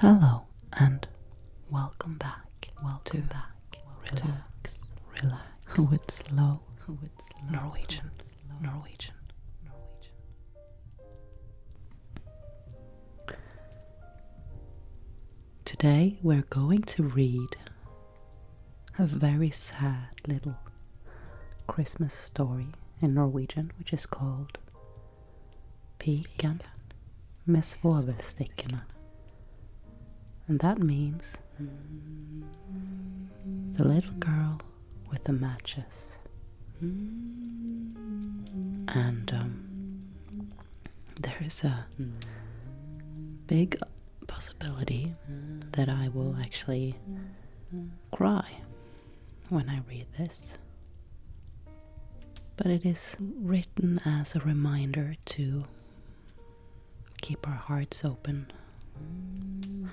Hello and welcome back. Welcome back. Relax. Relax. With slow. With slow. Norwegian. Norwegian. Norwegian. Today we're going to read a very sad little Christmas story in Norwegian, which is called Piken med svovelstikkene. And that means the little girl with the matches. And um, there is a big possibility that I will actually cry when I read this. But it is written as a reminder to keep our hearts open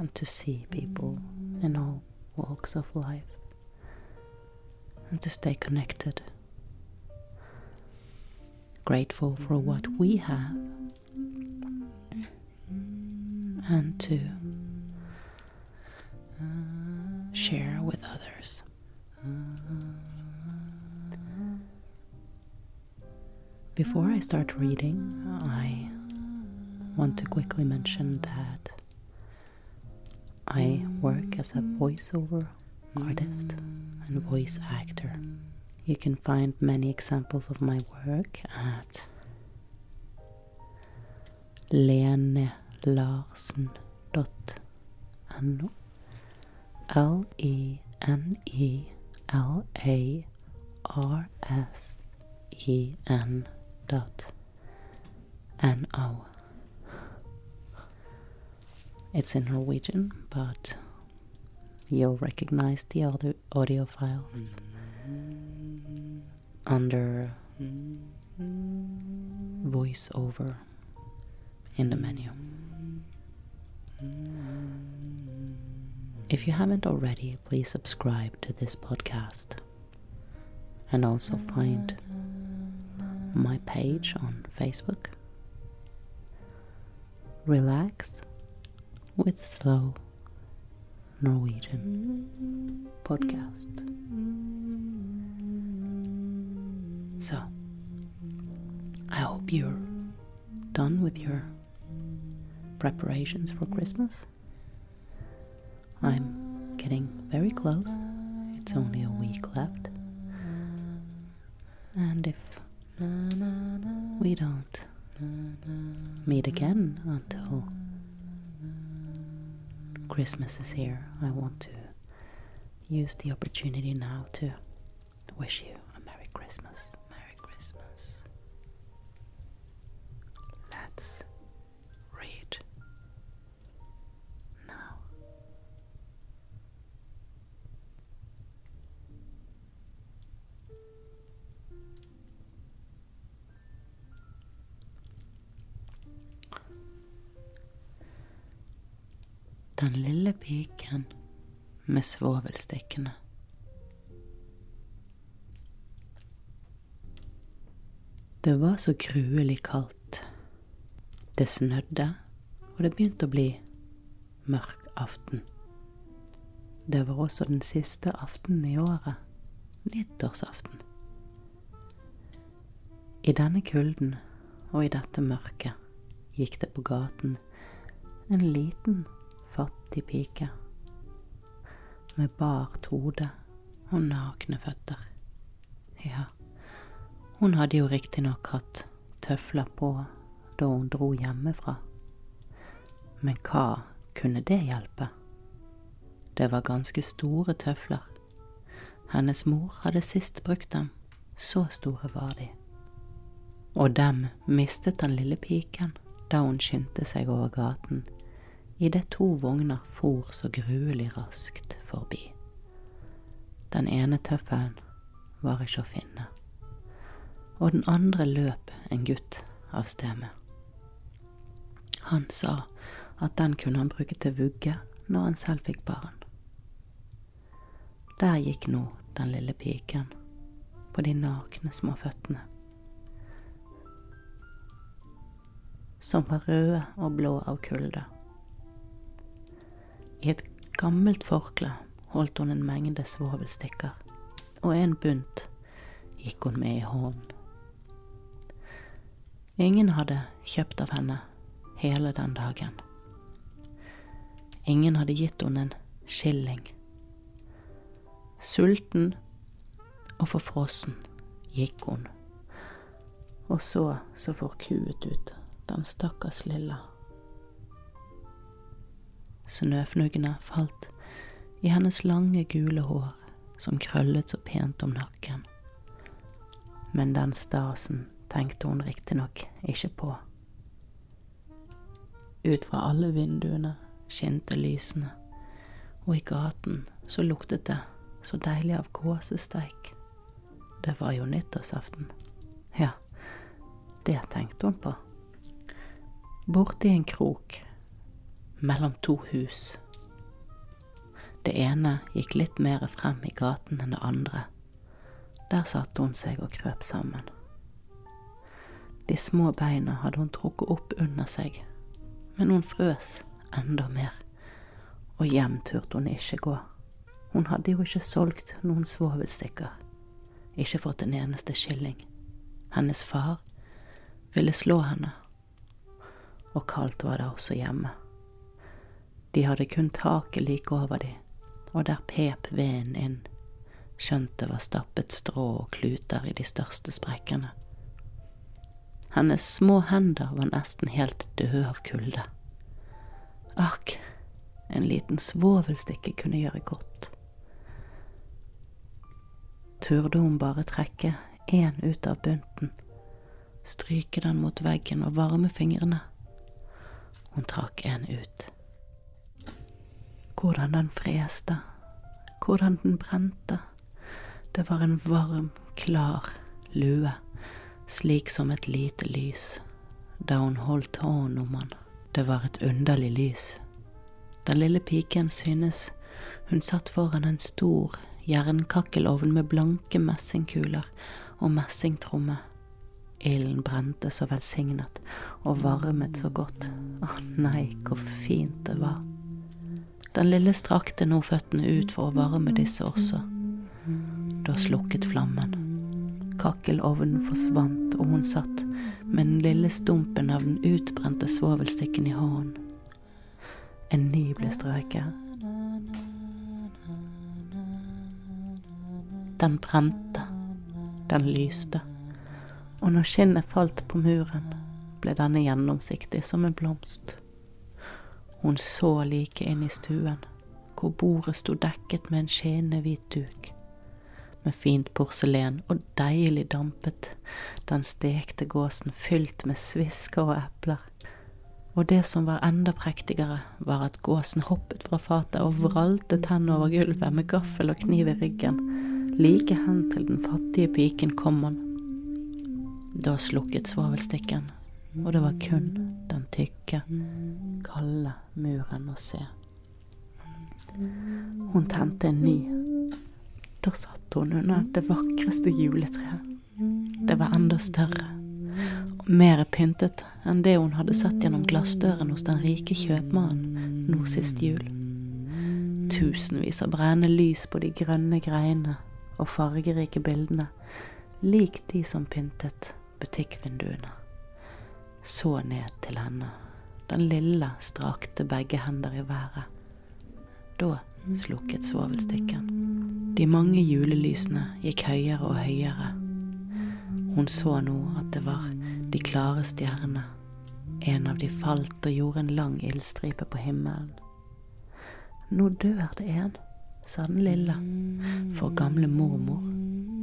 and to see people in all walks of life and to stay connected. Grateful for what we have and to uh, share with others. Before I start reading, I want to quickly mention that I work as a voiceover artist and voice actor. You can find many examples of my work at lenelarsen.no L E N E L A R S E N dot N O. It's in Norwegian, but you'll recognize the other audio files under voiceover in the menu. If you haven't already, please subscribe to this podcast and also find my page on Facebook. Relax with slow Norwegian podcast. So, I hope you're done with your preparations for Christmas. I'm getting very close. It's only a week left. And if we don't meet again until Christmas is here, I want to use the opportunity now to wish you a Merry Christmas. Den lille piken med svovelstikkene. Det var så gruelig kaldt. Det snødde, og det begynte å bli mørk aften. Det var også den siste aftenen i året, nyttårsaften. I denne kulden og i dette mørket gikk det på gaten en liten, fattig pike med bart hode og nakne føtter. Ja, hun hadde jo riktignok hatt tøfler på da hun dro hjemmefra, men hva kunne det hjelpe? Det var ganske store tøfler. Hennes mor hadde sist brukt dem, så store var de. Og dem mistet den lille piken da hun skyndte seg over gaten idet to vogner for så gruelig raskt forbi. Den ene tøffelen var ikke å finne, og den andre løp en gutt av sted med. Han sa at den kunne han bruke til vugge når han selv fikk barn. Der gikk nå den lille piken på de nakne små føttene, som var røde og blå av kulde. I et gammelt forkle holdt hun en mengde svovelstikker, og en bunt gikk hun med i hånden. Ingen hadde kjøpt av henne hele den dagen. Ingen hadde gitt henne en skilling. Sulten og forfrossen gikk hun, og så så forkuet ut den stakkars lilla. Snøfnuggene falt i hennes lange, gule hår som krøllet så pent om nakken. Men den stasen tenkte hun riktignok ikke på. Ut fra alle vinduene skinte lysene, og i gaten så luktet det så deilig av gåsesteik. Det var jo nyttårsaften. Ja, det tenkte hun på. Borti en krok mellom to hus. Det ene gikk litt mer frem i gaten enn det andre. Der satte hun seg og krøp sammen. De små beina hadde hun trukket opp under seg, men hun frøs enda mer, og hjem turte hun ikke gå. Hun hadde jo ikke solgt noen svovelstikker, ikke fått en eneste skilling. Hennes far ville slå henne, og kaldt var det også hjemme. De hadde kun taket like over de, og der pep veden inn, skjønt det var stappet strå og kluter i de største sprekkene. Hennes små hender var nesten helt døde av kulde. Akk, en liten svovelstikke kunne gjøre godt. Turde hun bare trekke én ut av bunten, stryke den mot veggen og varme fingrene? Hun trakk en ut. Hvordan den freste, hvordan den brente. Det var en varm, klar lue, slik som et lite lys, da hun holdt hånden om han. Det var et underlig lys. Den lille piken synes hun satt foran en stor jernkakkelovn med blanke messingkuler og messingtromme. Ilden brente så velsignet og varmet så godt. Å nei, hvor fint det var. Den lille strakte nå føttene ut for å varme disse også. Da slukket flammen. Kakkelovnen forsvant, og hun satt med den lille stumpen av den utbrente svovelstikken i hånden. En ny ble strøket. Den brente, den lyste, og når skinnet falt på muren, ble denne gjennomsiktig som en blomst. Hun så like inn i stuen, hvor bordet sto dekket med en skinnende hvit duk med fint porselen og deilig dampet, den stekte gåsen fylt med svisker og epler. Og det som var enda prektigere, var at gåsen hoppet fra fatet og vraltet tennene over gulvet med gaffel og kniv i ryggen, like hen til den fattige piken kom han. Da slukket svovelstikken, og det var kun den tykke, kalde muren å se. Hun tente en ny da satt hun under det vakreste juletreet. Det var enda større og mer pyntet enn det hun hadde sett gjennom glassdøren hos den rike kjøpmannen nå sist jul. Tusenvis av brennende lys på de grønne greinene og fargerike bildene, lik de som pyntet butikkvinduene. Så ned til henne. Den lille strakte begge hender i været. Da slukket svovelstikken. De mange julelysene gikk høyere og høyere. Hun så nå at det var de klare stjernene. En av de falt og gjorde en lang ildstripe på himmelen. Nå dør det en, sa den lille, for gamle mormor,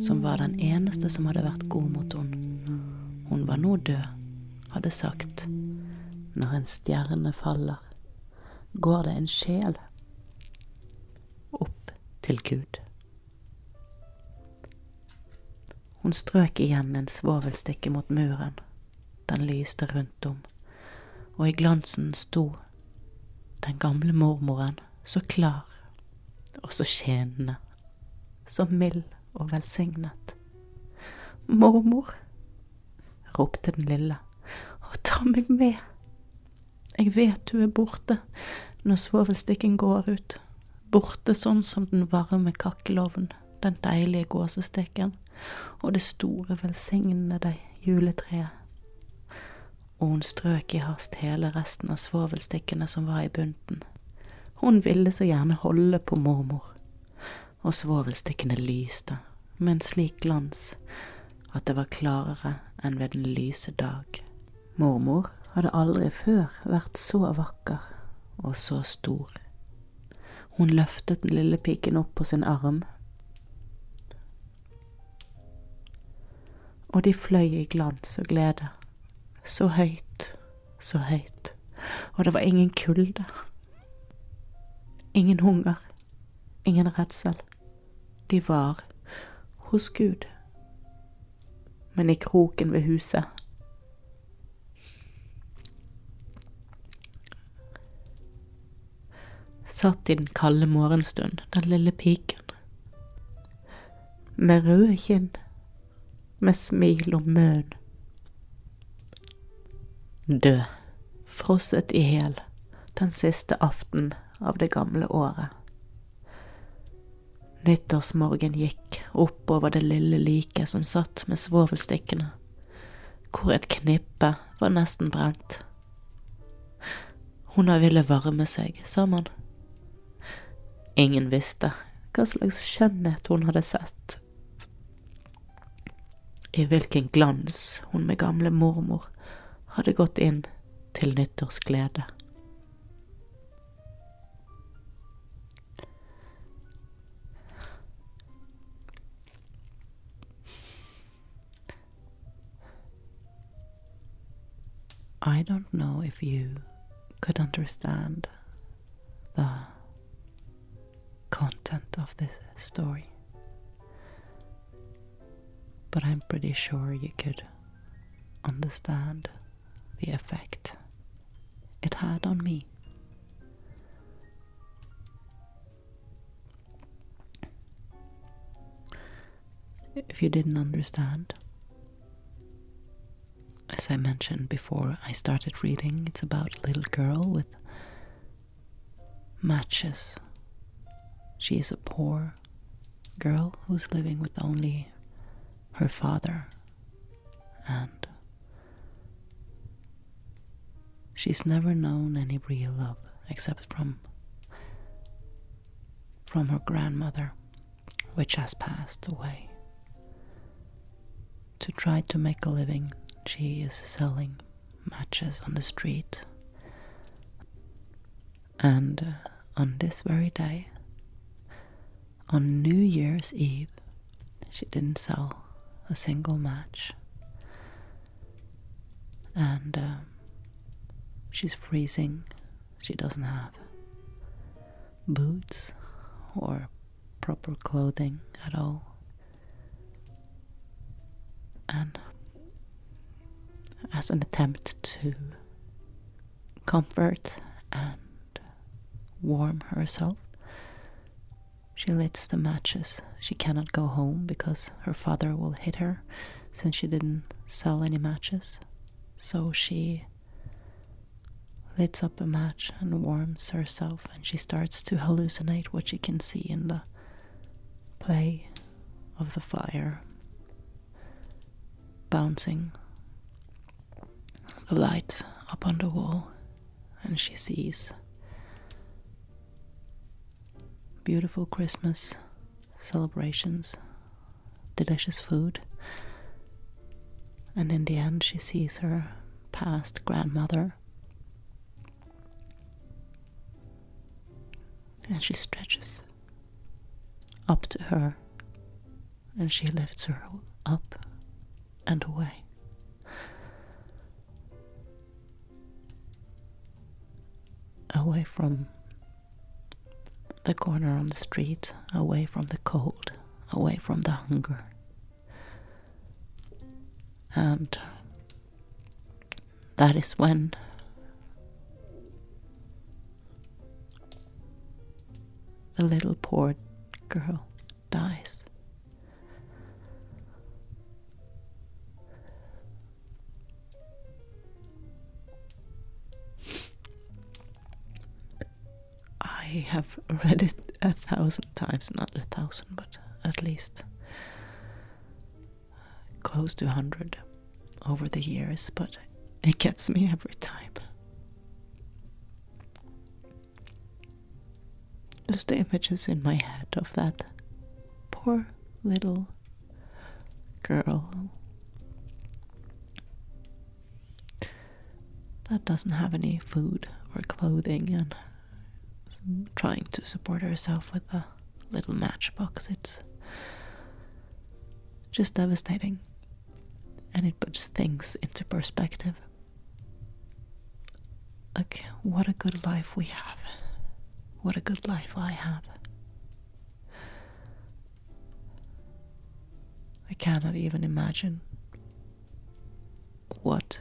som var den eneste som hadde vært god mot henne. Hun var nå død, hadde sagt. Når en stjerne faller, går det en sjel opp til Gud. Hun strøk igjen en svovelstikke mot muren. Den lyste rundt om, og i glansen sto den gamle mormoren, så klar og så skjenende, så mild og velsignet. Mormor, ropte den lille, å ta meg med. Jeg vet du er borte når svovelstikken går ut, borte sånn som den varme kakkelovnen, den deilige gåsesteken og det store, velsignede juletreet. Og hun strøk i hast hele resten av svovelstikkene som var i bunten. Hun ville så gjerne holde på mormor, og svovelstikkene lyste med en slik glans at det var klarere enn ved den lyse dag. Mormor hadde aldri før vært så vakker og så stor. Hun løftet den lille piken opp på sin arm, og de fløy i glans og glede, så høyt, så høyt, og det var ingen kulde, ingen hunger, ingen redsel. De var hos Gud, men i kroken ved huset satt i den kalde morgenstund den lille piken. Med røde kinn, med smil om møn. Død, frosset i hæl, den siste aften av det gamle året. Nyttårsmorgen gikk oppover det lille liket som satt med svovelstikkene, hvor et knippe var nesten brent. Hun ville varme seg, sa man. Ingen visste hva slags skjønnhet hun hadde sett. I hvilken glans hun med gamle mormor hadde gått inn til nyttårsglede. I don't know if you could understand the content of this story. But I'm pretty sure you could understand the effect it had on me. If you didn't understand, as I mentioned before I started reading, it's about a little girl with matches she is a poor girl who's living with only her father, and she's never known any real love except from from her grandmother, which has passed away. To try to make a living, she is selling matches on the street. And uh, on this very day, on New Year's Eve, she didn't sell a single match. And uh, she's freezing. She doesn't have boots or proper clothing at all. And as an attempt to comfort and warm herself, she lights the matches. She cannot go home because her father will hit her since she didn't sell any matches. So she lights up a match and warms herself, and she starts to hallucinate what she can see in the play of the fire bouncing the light up on the wall, and she sees beautiful Christmas celebrations, delicious food. And in the end, she sees her past grandmother. And she stretches up to her and she lifts her up and away. Away from the corner on the street, away from the cold, away from the hunger. And that is when the little poor girl thousand, but at least close to a hundred over the years, but it gets me every time. Just the images in my head of that poor little girl that doesn't have any food or clothing and trying to support herself with a little matchbox. It's just devastating. And it puts things into perspective. Like, what a good life we have. What a good life I have. I cannot even imagine what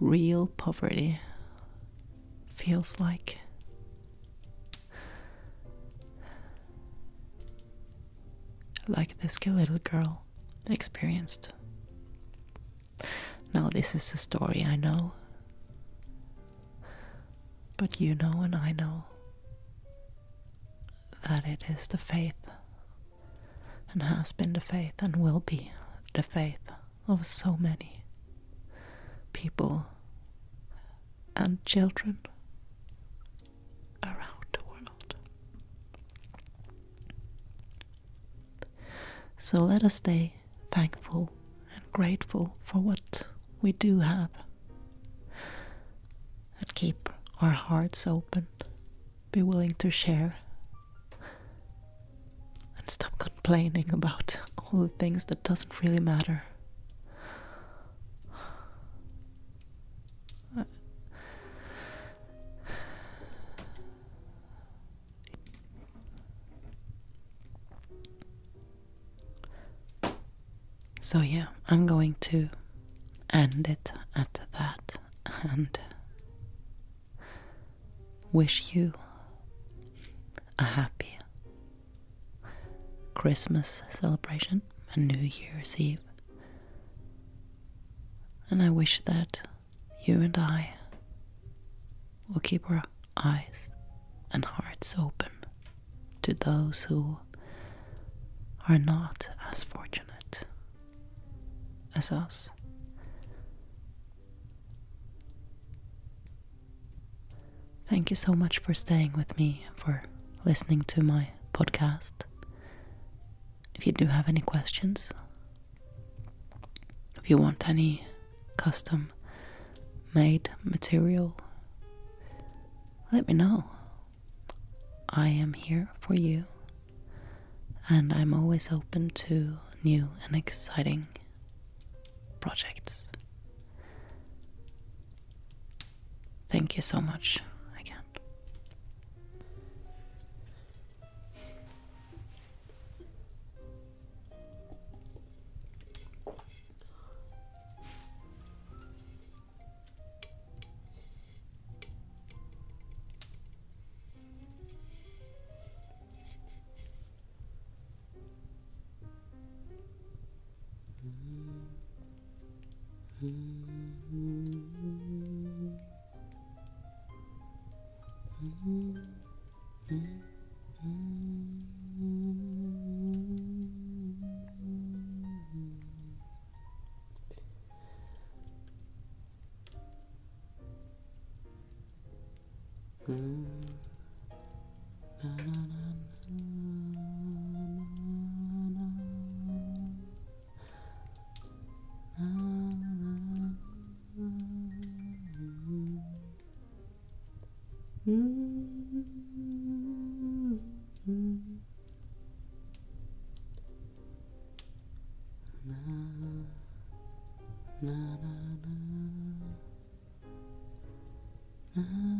real poverty feels like. Like this little girl experienced. Now, this is a story I know, but you know, and I know that it is the faith, and has been the faith, and will be the faith of so many people and children So let us stay thankful and grateful for what we do have and keep our hearts open, be willing to share, and stop complaining about all the things that doesn't really matter. So, yeah, I'm going to end it at that and wish you a happy Christmas celebration and New Year's Eve. And I wish that you and I will keep our eyes and hearts open to those who are not as fortunate as us. Thank you so much for staying with me, for listening to my podcast. If you do have any questions, if you want any custom made material, let me know. I am here for you, and I'm always open to new and exciting projects. Thank you so much again. Mm. na na na. Na